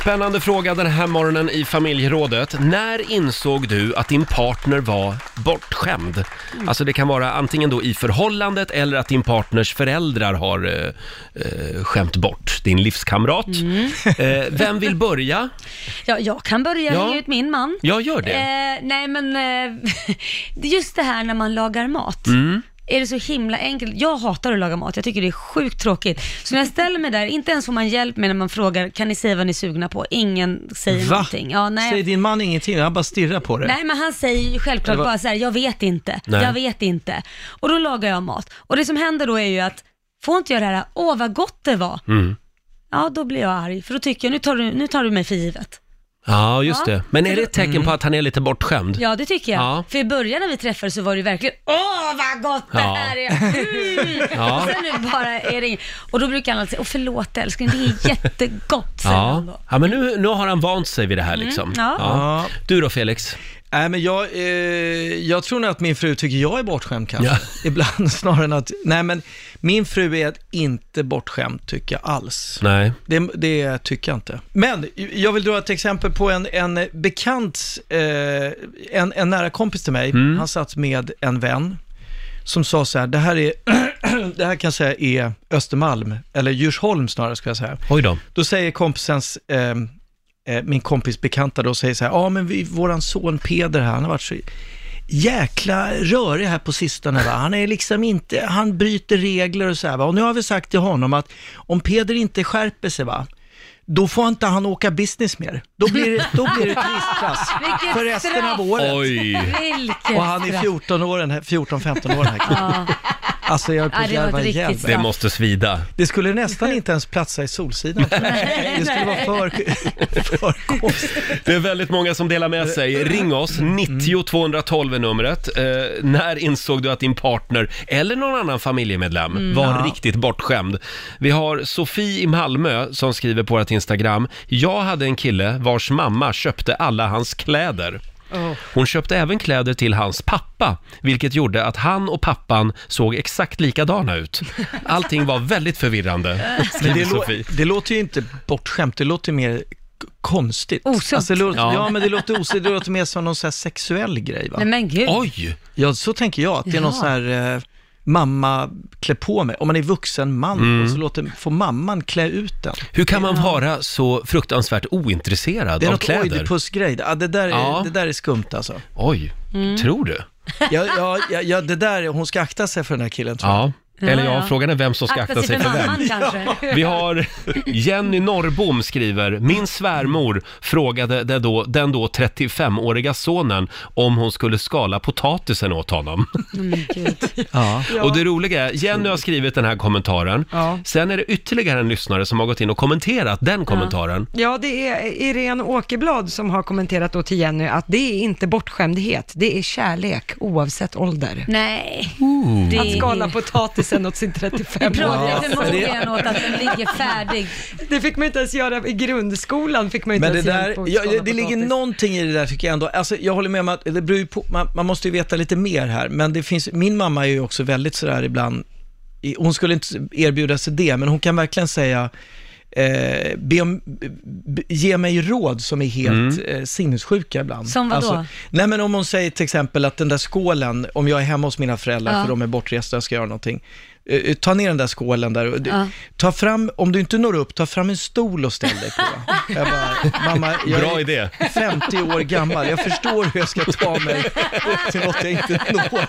Spännande fråga den här morgonen i familjerådet. När insåg du att din partner var bortskämd? Alltså det kan vara antingen då i förhållandet eller att din partners föräldrar har eh, eh, skämt bort din livskamrat. Eh, vem vill börja? Ja, jag kan börja Ja. hänga ut min man. Jag gör det. Eh, nej men, eh, just det här när man lagar mat. Är det så himla enkelt? Jag hatar att laga mat, jag tycker det är sjukt tråkigt. Så när jag ställer mig där, inte ens får man hjälp med när man frågar, kan ni säga vad ni är sugna på? Ingen säger Va? någonting. Ja, nej. Säger din man ingenting? Han bara stirrar på det. Nej, men han säger ju självklart bara så här, jag vet inte, Nej. jag vet inte. Och då lagar jag mat. Och det som händer då är ju att, får inte jag det här, åh vad gott det var. Mm. Ja, då blir jag arg, för då tycker jag, nu tar du, nu tar du mig för givet. Ja, just Ja. det. Men är det ett tecken på att han är lite bortskämd? Ja, det tycker jag. Ja. För i början när vi träffades så var det ju verkligen, åh vad gott det Ja. här är. Mm. Ja. Och sen nu bara är det inget. Och då brukar han alltid säga, åh förlåt älskling, det är jättegott, säger han Ja, då. ja men nu, nu har han vant sig vid det här liksom. Mm, ja. Ja. Du då Felix? Nej, men jag, eh, jag tror nog att min fru tycker jag är bortskämd kanske. Ja. Ibland snarare än att, nej men min fru är inte bortskämd tycker jag alls. Nej. Det, det tycker jag inte. Men jag vill dra ett exempel på en, en bekant, eh, en, en nära kompis till mig. Han satt med en vän som sa så här, det här är, det här kan jag säga är Östermalm, eller Djursholm snarare ska jag säga. Oj då. Då säger kompisens, eh, eh, min kompis bekanta då, säger så här, ja men vi, våran son Peder här, han har varit så jäkla rörig här på sistone va. Han är liksom inte, han bryter regler och så här va. Och nu har vi sagt till honom att om Peder inte skärper sig va, då får inte han åka business mer. Då blir det, då blir det tristklass Vilket för resten straff. av året. Oj. Vilket Och han är straff. 14 år, den här- 14-15 år den här killen. Ja. Alltså jag är på Ja, att det var ett garva riktigt ihjäl mig. straff. Det måste svida. Det skulle nästan inte ens platsa i Solsidan. Det skulle vara för, för konstigt. Det är väldigt många som delar med sig. Ring oss, 90 212 är numret. Eh, när insåg du att din partner eller någon annan familjemedlem var Ja. riktigt bortskämd? Vi har Sofie i Malmö som skriver på vårt Instagram. Jag hade en kille vars mamma köpte alla hans kläder. Hon köpte även kläder till hans pappa, vilket gjorde att han och pappan såg exakt likadana ut. Allting var väldigt förvirrande, Men skriver det, lå- Sofie. det låter ju inte bortskämt, det låter mer k- konstigt. Osunt. Alltså, det låter, Ja. ja. men det låter osunt, det låter mer som någon så här sexuell grej va? Nej men gud. Oj! Ja, så tänker jag, att det är någon Ja. sån här eh, mamma klä på mig. Om man är vuxen man Mm. och så låter, får mamman klä ut den. Hur kan man vara så fruktansvärt ointresserad Det är av något kläder? Oidipus-grej. Ja, det, där är, Ja. det där är skumt alltså. Oj, Mm. tror du? Ja, ja, ja, ja, det där, hon ska akta sig för den här killen tror jag. Ja. Eller ja, frågan är vem som ska akta sig för vem. mamman kanske. Vi har Jenny Norrbom skriver, min svärmor frågade det då, den då 35-åriga sonen om hon skulle skala potatisen åt honom. Men gud. Ja. Och det roliga är, Jenny har skrivit den här kommentaren. Ja. Sen är det ytterligare en lyssnare som har gått in och kommenterat den kommentaren. Ja, det är Irene Åkerblad som har kommenterat då till Jenny att det är inte bortskämdhet, det är kärlek oavsett ålder. Nej. Att skala potatisen åt sin Vi 35 pratar år. ju förmodligen åt att den ligger färdig. Det fick man inte ens göra i grundskolan, fick man inte Men det, ens där, ja, skala det ligger någonting i det där tycker jag ändå. Alltså, jag håller med om att det beror på, man, man måste ju veta lite mer här, men det finns, min mamma är ju också väldigt sådär ibland, hon skulle inte erbjuda sig det, men hon kan verkligen säga, eh, be om, ge mig råd som är helt eh, sinnessjuka ibland. Som vadå? nej men om hon säger till exempel att den där skålen, om jag är hemma hos mina föräldrar Ja. för de är bortresta och jag ska göra någonting, eh, ta ner den där skålen där och Ja. ta fram, om du inte når upp, ta fram en stol och ställ dig på. Jag bara, mamma, jag Bra är idé. 50 år gammal, jag förstår hur jag ska ta mig till något jag inte når.